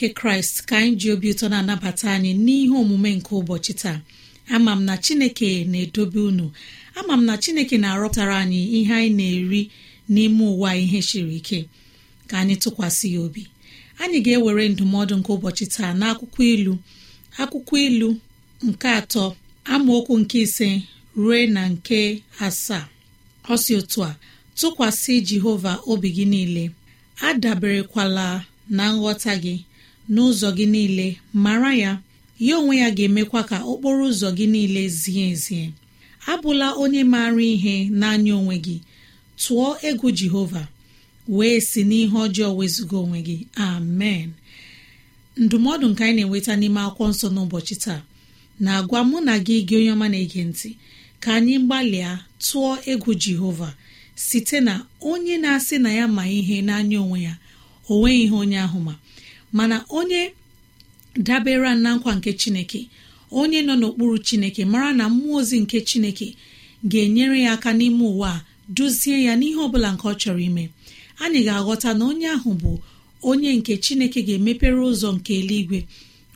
Nke kraịst ka anyị ji obi ụtọ na-anabata anyị n'ihe omume nke ụbọchị taa. Ama m na chineke na-edobe unu. Ama m na chineke na-arọpụtara anyị ihe anyị na-eri n'ime ụwa ihe siri ike. Ka anyị tụkwasị ya obi. Anyị ga-ewere ndụmọdụ nke ụbọchị taa n'akwụkwọ ilu. Akwụkwọ ilu nke atọ amaokwu nke ise ruo na nke asaa. Ọ si otu a tụkwasị jehova obi gị niile. Adaberekwala na nghọta gị. N'ụzọ gị niile mara ya ya onwe ya ga-emekwa ka okporo ụzọ gị niile zie ezie. Abụla onye maara ihe n'anya onwe gị. Tụọ egwu jehova wee si n'ihe ọjọọ wezụga onwe gị. Amen. Ndụmọdụ nke anyị na-enweta n'ime akwụkwọ nsọ n'ụbọchị taa na-agwa mụ na gị gị onye ọma na-ege ntị ka anyị gbalịa tụọ egwu jehova site na onye na-asị na ya ma ihe n'anya onwe ya o nweghị ihe onye ahụ ma. Mana onye dabere na nkwa nke chineke onye nọ n'okpuru chineke mara na mmụọ ozi nke chineke ga-enyere ya aka n'ime ụwa a duzie ya n'ihe ọbụla nke ọ chọrọ ime. Anyị ga-aghọta na onye ahụ bụ onye nke chineke ga-emepere ụzọ nke eluigwe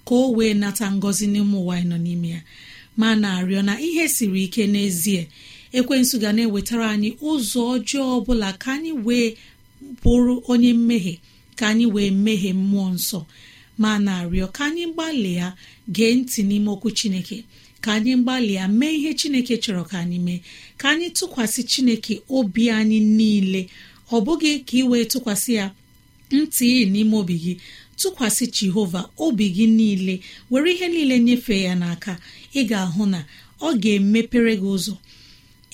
ka o wee nata ngọzi n'ime ụwa anyị nọ n'ime ya. Ma na-arịọ na ihe siri ike n'ezie ekwensu ga na-ewetara anyị ụzọ ọjọọ ọbụla ka anyị wee bụrụ onye mmehie ka anyị wee mmehie mmụọ nsọ ma na-arịọ ka anyị gbalịa gee ntị n'ime okwu chineke ka anyị gbalịa mee ihe chineke chọrọ ka anyị mee ka anyị tụkwasị chineke obi anyị niile. Ọ bụghị ka ị wee tụkwasị ya ntị n'ime obi gị tụkwasị jehova obi gị niile were ihe niile nyefee ya n'aka ị ga-ahụ na ọ ga-emepere gị ụzọ.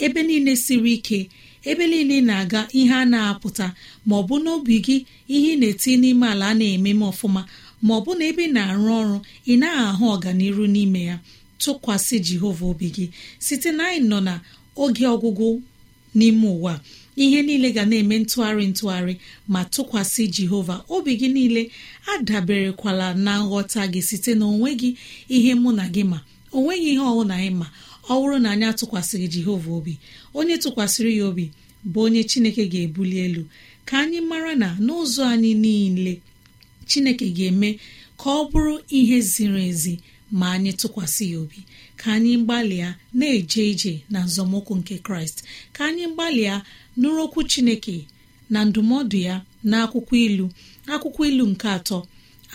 Ebe niile siri ike ebe niile ị na-aga ihe a na-apụta ma ọ bụ n'obi gị ihe ị na-eti n'ime ala a na-ememe ọfụma ma ọ bụ na ebe ị na-arụ ọrụ ị naghị ahụ ọganiru n'ime ya. Tụkwasị jehova obi gị. Site na anyị nọ na oge ọgwụgwụ n'ime ụwa ihe niile ga na-eme ntụgharị ntụgharị ma tụkwasị jehova obi gị niile adaberekwala na nghọta gị site na onwe gị ihe mụ na gị ma o nweghị ihe ọwụ na anyị ma ọ bụrụ na anyị atụkwasịghị jehova obi onye tụkwasịrị ya obi bụ onye chineke ga-ebuli elu. Ka anyị mara na n'ụzọ anyị niile chineke ga-eme ka ọ bụrụ ihe ziri ezi ma anyị tụkwasị ya obi. Ka anyị gbalịa na-eje ije na nzọmụkwụ nke kraịst. Ka anyị gbalịa nụrụ okwu chineke na ndụmọdụ ya na akwụkwọ ilu. Akwụkwọ ilu nke atọ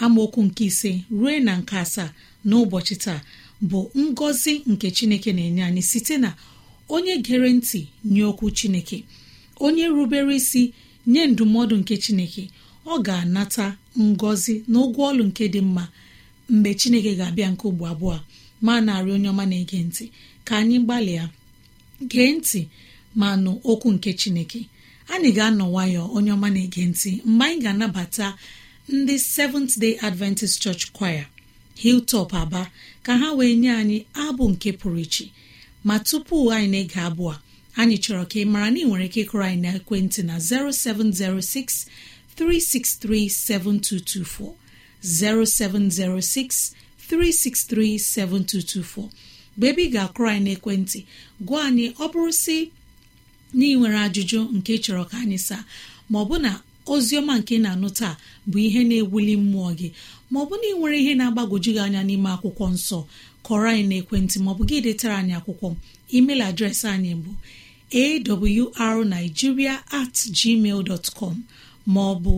amaokwu nke ise ruo na nke asaa n'ụbọchị taa. Bụ ngọzi nke chineke na-enye anyị site na onye gere ntị nye okwu chineke onye rubere isi nye ndụmọdụ nke chineke ọ ga-anata ngọzi na ụgwọ ọlụ nke dị mma mgbe chineke ga-abịa nke ugbo abụọ ma narị onye ọma na-ege ntị ka anyị gbalịa gee ntị ma nụ okwu nke chineke. Anyị ga-anọ nwayọ onye ọma na-ege ntị mgbe anyị ga-anabata ndị Seventh Day Adventist Church Choir. Hilltop Aba ka ha wee nye anyị abụ nke pụrụ iche. Ma tupu anyị na-ege abụ a anyị chọrọ ka ị mara na ị nwere ike ịkụrụ anyị na ekwentị na 0706 363 7224 0706 363 7224 mgbe ebe ị ga-akụrụ anyị n'ekwentị gwa anyị ọ bụrụ si na ị nwere ajụjụ nke chọrọ ka anyị saa ma ọ bụ na ozi ọma nke na-anụ taa bụ ihe na-ewuli mmụọ gị ma ọ bụ na ị nwere ihe na-agbagwoju gị anya n'ime akwụkwọ nsọ kọrọ anyị n'ekwentị maọbụ gị detara anyị akwụkwọ. Email adreesị anyị bụ awrnigeria at gmail dot maọbụ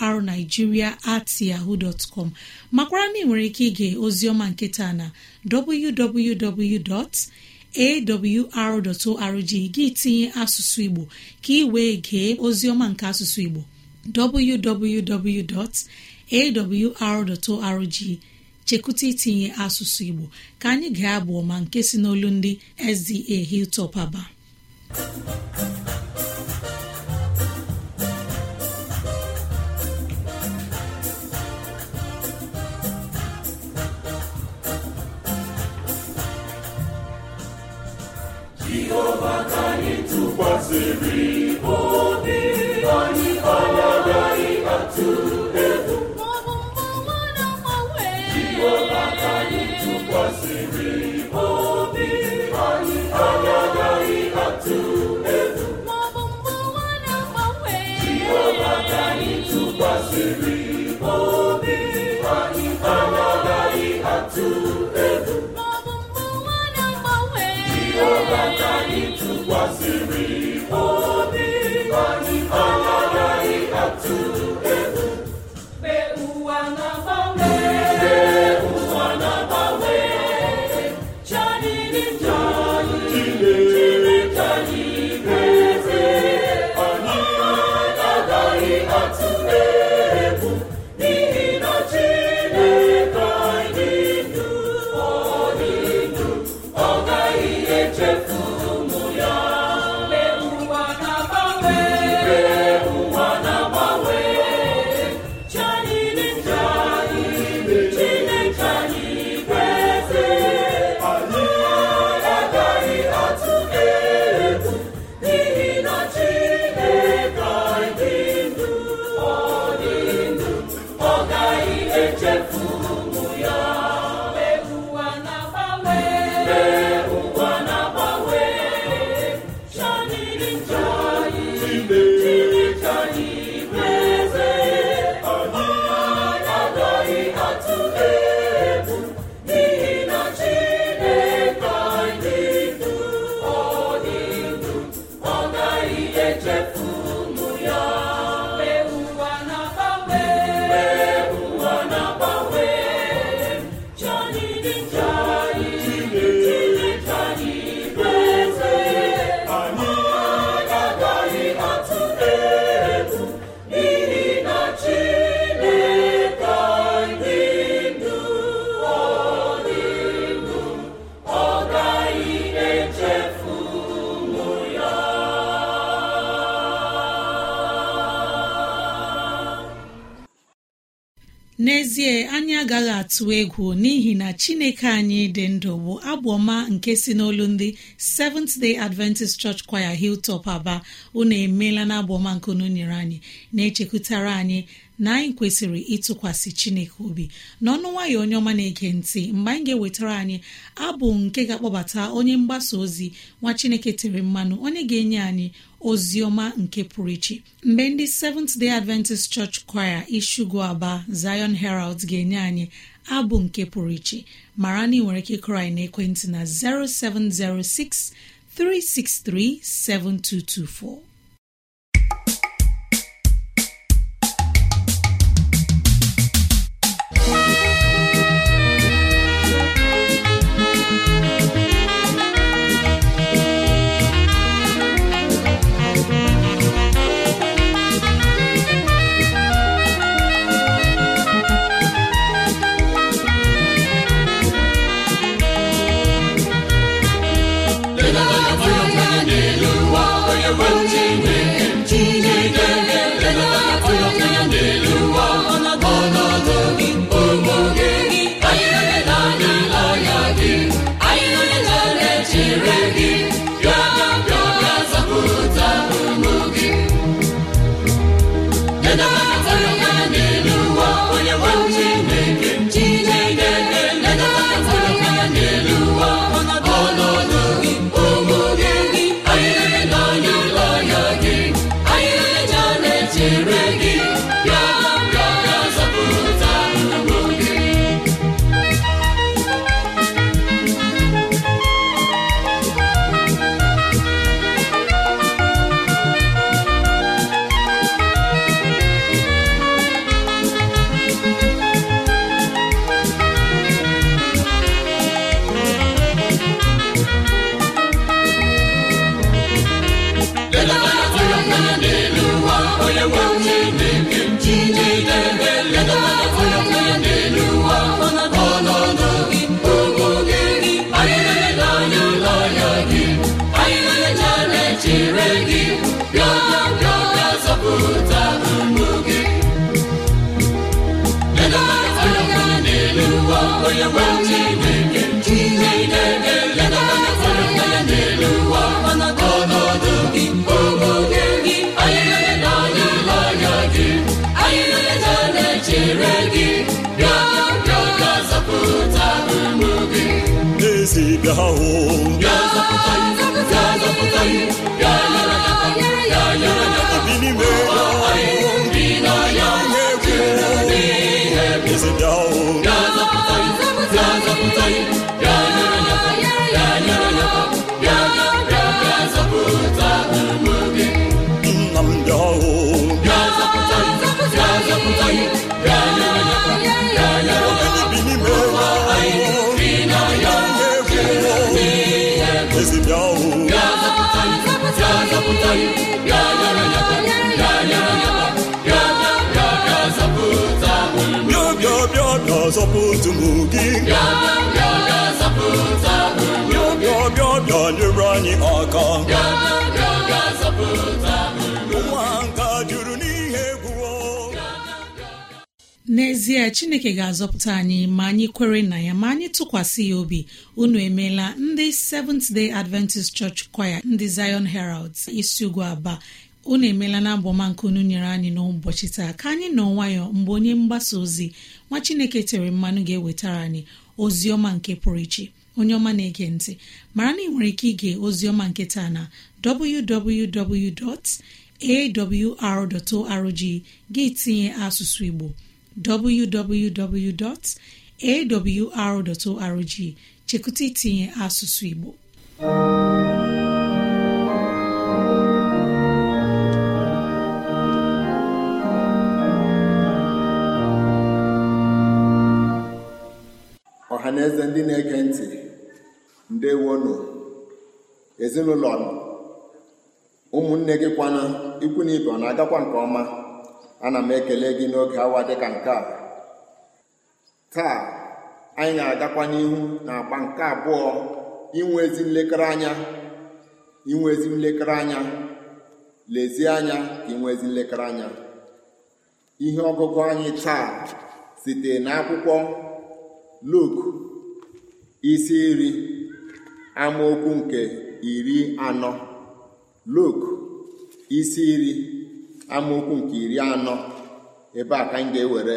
awrnigeria at yahoo dot com. Makwara na ị nwere ike ige oziọma nketa na www.awr.org gị tinye asụsụ igbo ka ị wee gee oziọma nke asụsụ igbo. www.awr.org chekwụta itinye asụsụ igbo ka anyị ga-abụ ma nke si n'olu ndị SDA Hilltop Aba. Jehova ka anyị tụkwasịrị obi anyị agaghị atụ egwu Wonderful. N'ezie anyị agaghị atụ egwu n'ihi na chineke anyị dị ndụ bụ abụọma nke si n'olu ndị seventh day adventist church choir hilltop aba. Unu emeela na nke unu nyere anyị na-echekwutara anyị na anyị kwesịrị ịtụkwasị chineke obi. N'ọnụ nwayọ onye ọma na-ege ntị mgbe anyị ga-ewetara anyị abụ nke ga-akpọbata onye mgbasa ozi nwa chineke tere mmanụ onye ga-enye anyị ozi ọma nke pụrụ iche. Mgbe ndị seventh day adventist church choir ishugu aba zion herald ga-enye anyị abụ nke pụrụ iche. Mara na ị nwere ike ịkụrụ anyị n'ekwentị na 0706 363 7224 zọpụta ụmụ gị. Bịa anyị aka. N'ezie chineke ga-azọpụta anyị ma anyị kwere na ya ma anyị tụkwasị ya obi. Unu emeela ndị seventh day adventist church choir ndị zion heralds isi ugwu aba unu emeela na abụọma nke unu nyere anyị n'ụbọchị taa. Ka anyị nọ nwayọ mgbe onye mgbasa ozi nwa chineke tere mmanụ ga-ewetara anyị ozi ọma nke pụrụ iche. Onye ọma na-ege ntị mara na ị nwere ike ige ozi ọma nke taa na www.awr.org gị tinye asụsụ igbo www.awr.org chekwụta itinye asụsụ igbo. Ndị na-ege ntị. Ndewonu ezinụlọ ụmụnne gị kwana ikwu na ibe ọ na-agakwa nke ọma. Ana m ekele gị n'oge awa dịka nke a. Taa anyị na-agakwa n'ihu na agba nke abụọ inwe ezi nlekere anya. Inwe ezi nlekere anya. Lezie anya ka inwe ezi nlekere anya. Ihe ọgụgụ anyị taa site n'akwụkwọ Luk isi iri amaokwu nke iri anọ. Luk isi iri amaokwu nke iri anọ. Ebe a ka anyị ga-ewere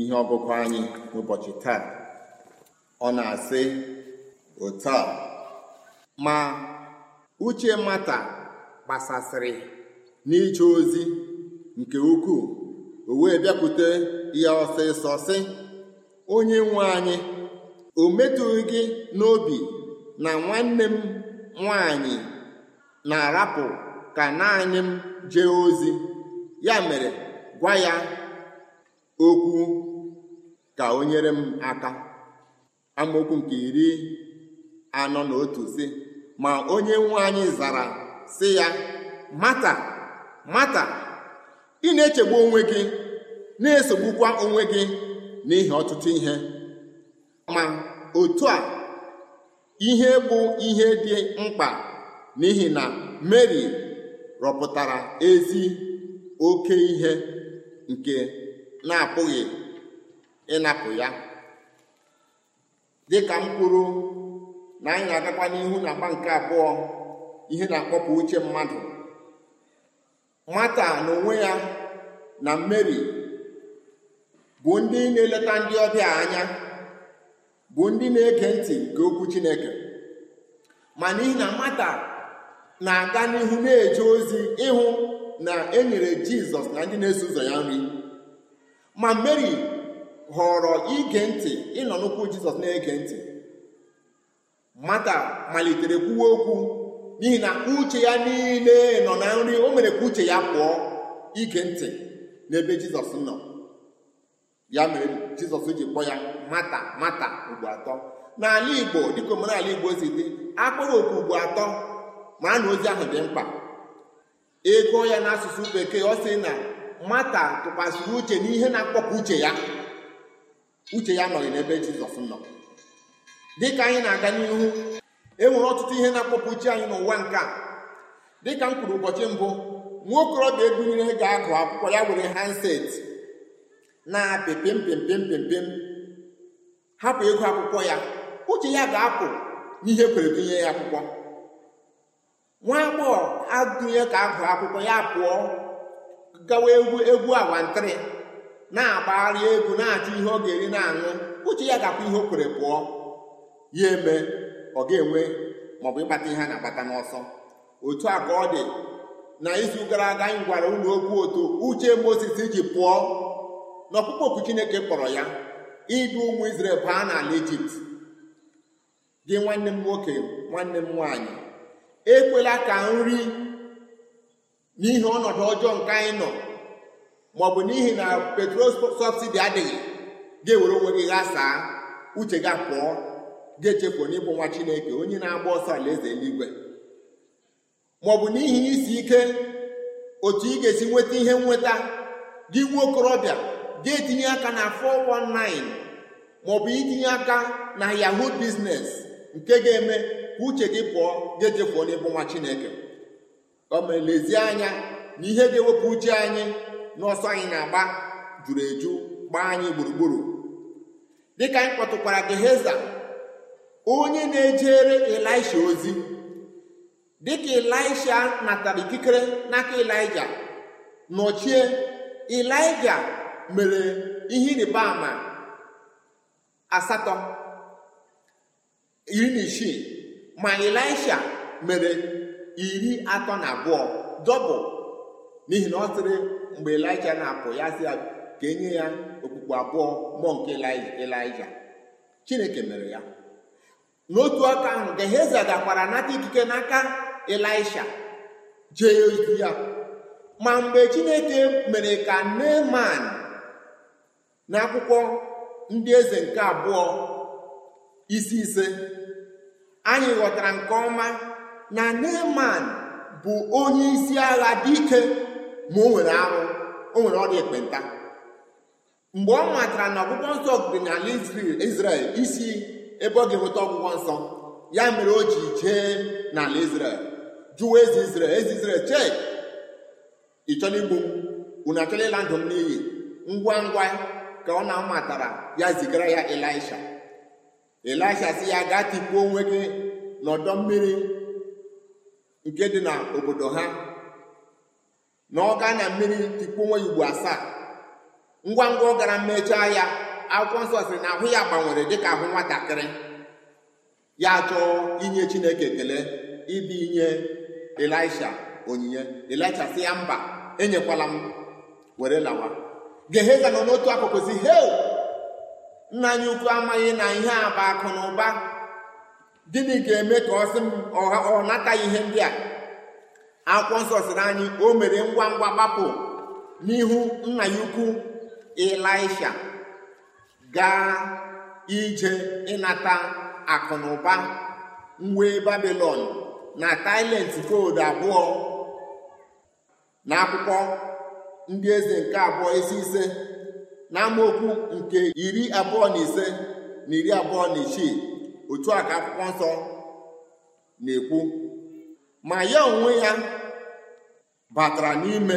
ihe ọgụgụ anyị n'ụbọchị taa. Ọ na-asị otu a. Ma uche mata gbasasịrị n'ije ozi nke ukwuu. O wee bịakwute ya ọsịsọ sị onye nwe anyị o metụghị gị n'obi na nwanne m nwanyị na-arapụ ka naanị m jee ozi. Ya mere gwa ya okwu ka o nyere m aka. Amaokwu nke iri anọ na otu si ma onye nwe anyị zara sị ya mata mata ị na-echegbu onwe gị na-esogbukwa onwe gị n'ihi ọtụtụ ihe. Ma otu a ihe bụ ihe dị mkpa n'ihi na Mary rọpụtara ezi oke ihe nke na-apụghị ịnapụ ya. Dịka m kwuru na anyị na-agakwa n'ihu na agba nke abụọ ihe na-akpọpụ uche mmadụ. Nwata na onwe ya na Mary bụ ndị na-eleta ndị ọbịa anya. Bụ ndị na-ege ntị nke okwu Chineke. Ma n'ihi na nwata na-aga n'ihu na-eje ozi ịhụ na enyere Jizọs na ndị na-eso ụzọ ya nri. Ma Mary họrọ ige ntị ịnọ n'ụkwụ Jizọs na-ege ntị. Nwata malitere kwuwe okwu n'ihi na uche ya niile nọ na nri o mere ka uche ya pụọ ige ntị n'ebe Jizọs nọ. Ya mere Jizọs ji kpọọ ya mata mata ugbo atọ. N'ala Igbo dịka omenala Igbo si dị akpọrọ oku ugbo atọ mara na ozi ahụ dị mkpa. Ego ya n'asụsụ bekee ọ sị na nwata tụkwasịrị uche n'ihe na-akpọpụ uche ya. Uche ya nọghị n'ebe Jizọs nọ. Dịka anyị na-aga n'ihu e nwere ọtụtụ ihe na-akpọpụ uche anyị n'ụwa nke a. Dịka m kwuru ụbọchị mbụ nwa okorobịa ebunyere ga-agụ akwụkwọ ya were handset pim pim pim pim hapụ ego akwụkwọ ya. Uche ya ga-apụ n'ihe kwere dunye ya akwụkwọ. Nwa agbọghọ agụnye ka agụ akwụkwọ ya pụọ gawa egwu egwu awantịrị na-agbagharị egwu na-achọ ihe ọ ga-eri na-aṅụ. Uche ya ga-apụ ihe o kwere pụọ. Ya eme ọ ga-enwe maọbụ ịkpata ihe a na-akpata n'ọsọ. Otu a ka ọ dị. Na izu gara aga anyị gwara ụlọ okwu otu uche Mozis ji pụọ. N'ọkpụkpọ oku Chineke kpọrọ ya idu ụmụ Izrel baa n'ala Ijipt. Gị nwanne m nwoke nwanne m nwaanyị ekwela ka nri n'ihi ọnọdụ ọjọọ nke anyị nọ maọbụ n'ihi na petrol sọbsidi adịghị ga-ewere onwe gị ghasaa uche gị pụọ ga-echefu n'ịbụ nwa Chineke onye na-agba ọsọ alaeze eluigwe. Maọbụ n'ihi isi ike otu ị ga-esi nweta ihe nweta gị nwa okorobịa ga-etinye aka na 419 maọbụ itinye aka na yahoo biznes nke ga-eme ka uche gị pụọ ga-ejefuo n'ịbụ nwa Chineke. Lezie anya na ihe ga-ewepụ uche anyị n'ọsọ anyị na-agba juru eju gbaa anyị gburugburu. Dịka anyị kpọtụkwara Geheza onye na-ejere Elisha ozi. Dịka Elisha natara ikikere n'aka Elija nọchie Elija mere ihe ịrịba ama asatọ iri na isii ma Elisha mere iri atọ na abụọ dọbụl n'ihi na ọ sịrị mgbe Elija na-apụ ya sị ya ka enye ya okpukpu abụọ mmụọ nke Elija. Chineke mere ya. N'otu aka ahụ Geheza gakwara nata ikike n'aka Elisha jee ozi ya. Ma mgbe Chineke mere ka Neman n'akwụkwọ ndị eze nke abụọ isi ise anyị ghọtara nke ọma na Neman bụ onye isi agha dị ike ma o nwere arụ o nwere ọrịa ekpenta. Mgbe ọ matara na ọgwụgwọ nsọ dị n'ala Izrel isi ebe ọ ga-enweta ọgwụgwọ nsọ ya mere o ji jee n'ala Izrel jụwa eze Izrel eze Izrel chee ị igbu unu achọrọ ịla ndụ m n'iyi? Ngwa ngwa ka ọ na-amatara ya zigara ya elisha. Elisha si ya gaa tikpuo onwe gị n'ọdọ mmiri nke dị n'obodo ha. Na ọ gaa na mmiri tikpuo onwe ya ugbo asaa. Ngwa ngwa ọ gara mmechaa ya akwụkwọ nsọ sịrị na ahụ ya gbanwere dịka ahụ nwatakịrị. Ya chọọ inye chineke ekele ibi inye elisha onyinye. Elisha si ya mba enyekwala m were lawa. Geheza nọ n'otu akụkụ si he nna anyị ukwu amaghị na ihe a bụ akụ na ụba. Gịnị ga-eme ka ọ sị m ọ nataghị ihe ndị a? Akwụkwọ nsọ sịrị anyị o mere ngwa ngwa gbapụ n'ihu nna ya ukwu elisha gaa ije ịnata akụ na ụba mwe babilon na talent koodu abụọ na akwụkwọ ndị eze nke abụọ isi ise na amaokwu nke iri abụọ na ise na iri abụọ na isii otu a ka akwụkwọ nsọ na-ekwu. Ma ya onwe ya batara n'ime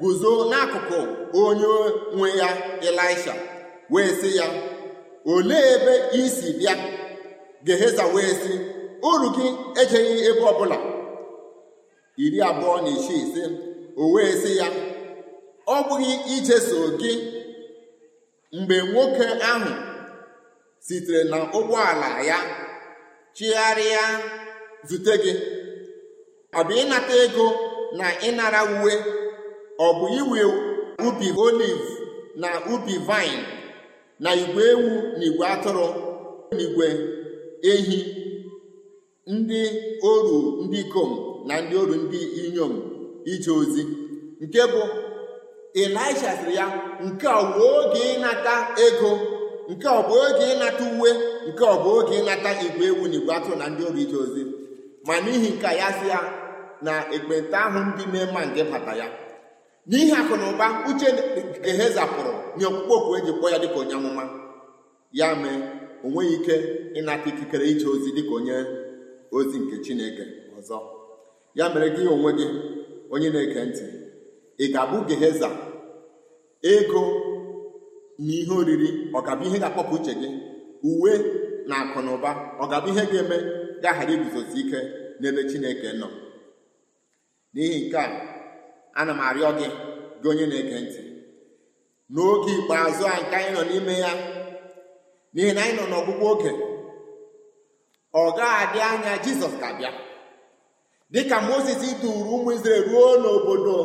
guzo n'akụkụ onye nwe ya elisha wee sị ya olee ebe i si bịa? Geheza wee sị uru gị ejeghị ebe ọbụla. Iri abụọ na isii ise o wee sị ya ọ bụghị ijeso gị mgbe nwoke ahụ sitere na ụgbọala ya chigharịa zute gị. Ọ bụ ịnata ego na ịnara uwe? Ọ bụ iwe ubi oliv na ubi vine na igwe ewu na igwe atụrụ na igwe ehi? Ndị oru ndị ikom na ndị oru ndị inyom ije ozi. Nke bụ elisha sịrị ya nke ọ bụ oge ịnata ego nke ọ bụ oge ịnata uwe nke ọ bụ oge ịnata igwe ewu na igwe atụrụ na ndị oru ije ozi. Ma n'ihi nke ya sị ya na ekpenta ahụ ndị na-ema nke bata ya. N'ihi akụ na ụba uche eheza pụrụ nye okpukpe okwu eji kpọọ ya dịka onye amụma. Ya mee o nweghị ike ịnata ikikere ije ozi dịka onye ozi nke chineke ọzọ. Ya mere gị onwe gị onye na-ege ntị ị ga-abụ geheza ego na ihe oriri ọ ga-abụ ihe ga-akpọpụ uche gị? Uwe na akụ na ụba ọ ga-abụ ihe ga-eme gaghara iguzosi ike n'ebe chineke nọ? N'ihi nke a ana m arịọ gị gị onye na-ege ntị. N'oge ikpeazụ a nke anyị nọ n'ime ya n'ihi na anyị nọ n'ọgwụgwụ oge ọ gaghị adị anya jizọs ga-abịa. Dịka moses duru ụmụ Izrel ruo n'obodo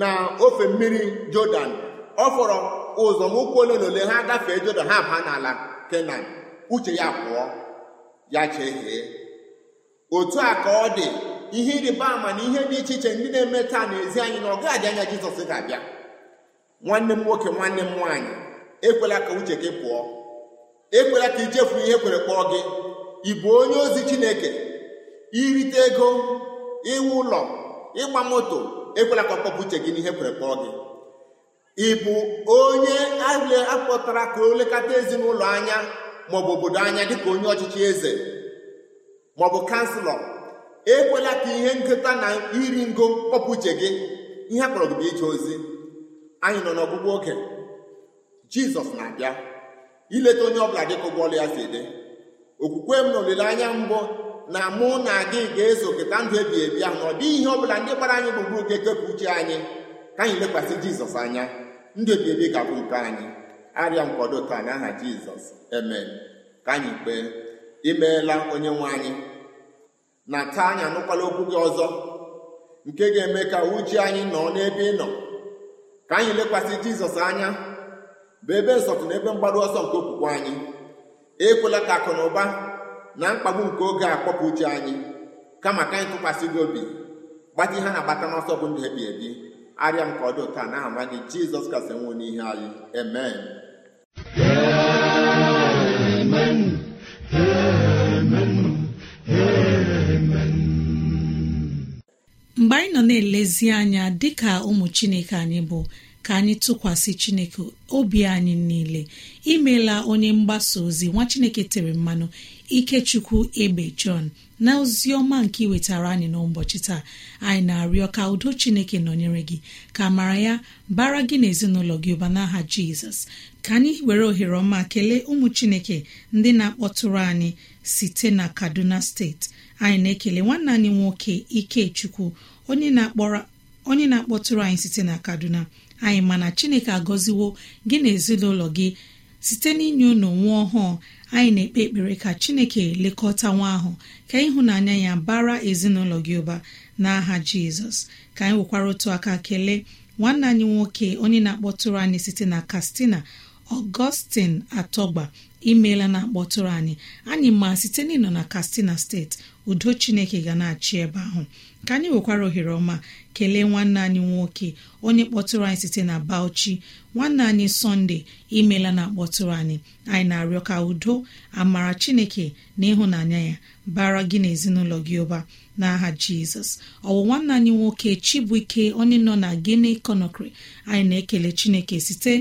na ofe mmiri jọdan ọ fọrọ ụzọ ụkwụ ole na ole ha gafee jọdan ha baa n'ala kenan. Uche ya pụọ ya chehie otu a ka ọ dị ihe ịrịba ama na ihe dị iche iche ndị na-eme taa n'ezi anyị na ọ gaghị anya jizọs ga-abịa. Nwanne m nwoke nwanne m nwaanyị ekwela ka uche gị pụọ. Ekwela ka ichefu ihe kwere kpọọ gị. Ị bụ onye ozi chineke? Irite ego iwu ụlọ ịgba moto ekwela ka ọ uche gị n'ihe kwere kpọọ gị. Ị bụ onye akpọtara ka o lekọta ezinụlọ anya maọbụ obodo anya dịka onye ọchịchị eze maọbụ kanselọ ekwela ka ihe nketa na iri ngo kpọpụ uche gị ihe akpọrọ gị bụ ije ozi. Anyị nọ n'ọgwụgwụ oge. Jizọs na-abịa ileta onye ọbụla dịka ụgbọ ọlụ ya si dị. Okwukwe m na olileanya mbụ na mụ na gị ga-eso keta ndụ ebi ebi ahụ na ọ dịghị ihe ọbụla ndị gbara anyị gburugburu ga-ekepụ uche anyị ka anyị lekwasị jizọs anya. Ndụ ebi ebi ga-abụ nke anyị. Arịa nkwado taa n'aha jizọs. Emen ka anyị kpee. Imeela onye nwe anyị na taa anyị anụkwala okwu gị ọzọ nke ga-eme ka uche anyị nọ n'ebe ị nọ. Ka anyị lekwasị jizọs anya bụ ebe nsọtụ na ebe mgbado ọsọ nke okwukwe anyị. Ekwela ka akụ na ụba na mkpagbu nke oge a kpọpụ uche anyị kama ka anyị tụkwasị gị obi gbata ihe na-agbata n'ọsọ bụ ndụ ebi ebi. Arịa m ka ọ dị ụta na aha gị jizọs kasị nwụ n'ihe anyị. Amen. Mgbe anyị nọ na-elezi anya dịka ụmụ chineke anyị bụ ka anyị tụkwasị chineke obi anyị niile. Imeela onye mgbasa ozi nwa chineke tere mmanụ ikechukwu egbe jọn na ozi ọma nke iwetara anyị n'ụbọchị taa anyị na-arịọ ka udo chineke nọnyere gị ka mara ya bara gị na ezinụlọ gị ụba n'aha jizọs. Ka anyị were ohere ọma kelee ụmụ chineke ndị na-akpọtụrụ anyị site na kaduna steeti anyị na-ekele nwanne anyị nwoke ikechukwu onye na-akpọtụrụ anyị site na kaduna. Anyị mana chineke agọziwo gị na ezinụlọ gị site n'inye unu nwa ọhụụ. Anyị na-ekpe ekpere ka chineke lekọta nwa ahụ ka ịhụnanya ya bara ezinụlọ gị ụba n'aha jizọs. Ka anyị nwekwara otu aka kelee nwanne anyị nwoke onye na-akpọtụrụ anyị site na kastina ọgọstin atọgba imeela na-akpọtụrụ anyị. Anyị ma site n'ịnọ na kastina steeti udo chineke ga na-achị ebe ahụ. Ka anyị nwekwara ohere ọma kelee nwanne anyị nwoke onye kpọtụrụ anyị site na bauchi. Nwanne anyị sọnde imela na akpọtụrụ anyị. Anyị na-arịọ ka udo amara chineke na ịhụnanya ya bara gị na ezinụlọ gị ụba. N'aha jizọs ọwụ nwanne anyị nwoke chibuike onye nọ na gine conakry anyị na-ekele chineke site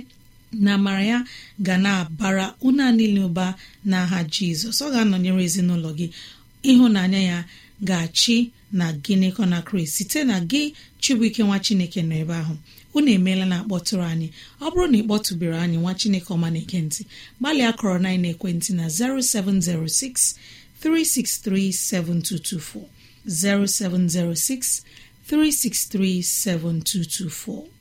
na amara ya ga na-abara unu niile ụba n'aha jizọs. Ọ ga-anọnyere ezinụlọ gị. Ịhụnanya ya ga-achị na Guinea Conakry site na gị chibuike nwa chineke nọ ebe ahụ. Unu emeela na akpọtụrụ anyị. Ọ bụrụ na ị kpọtụbere anyị nwa chineke ọma na-ege ntị gbalịa kọrọ na ekwentị na 0706 363 7224 0706 363 7224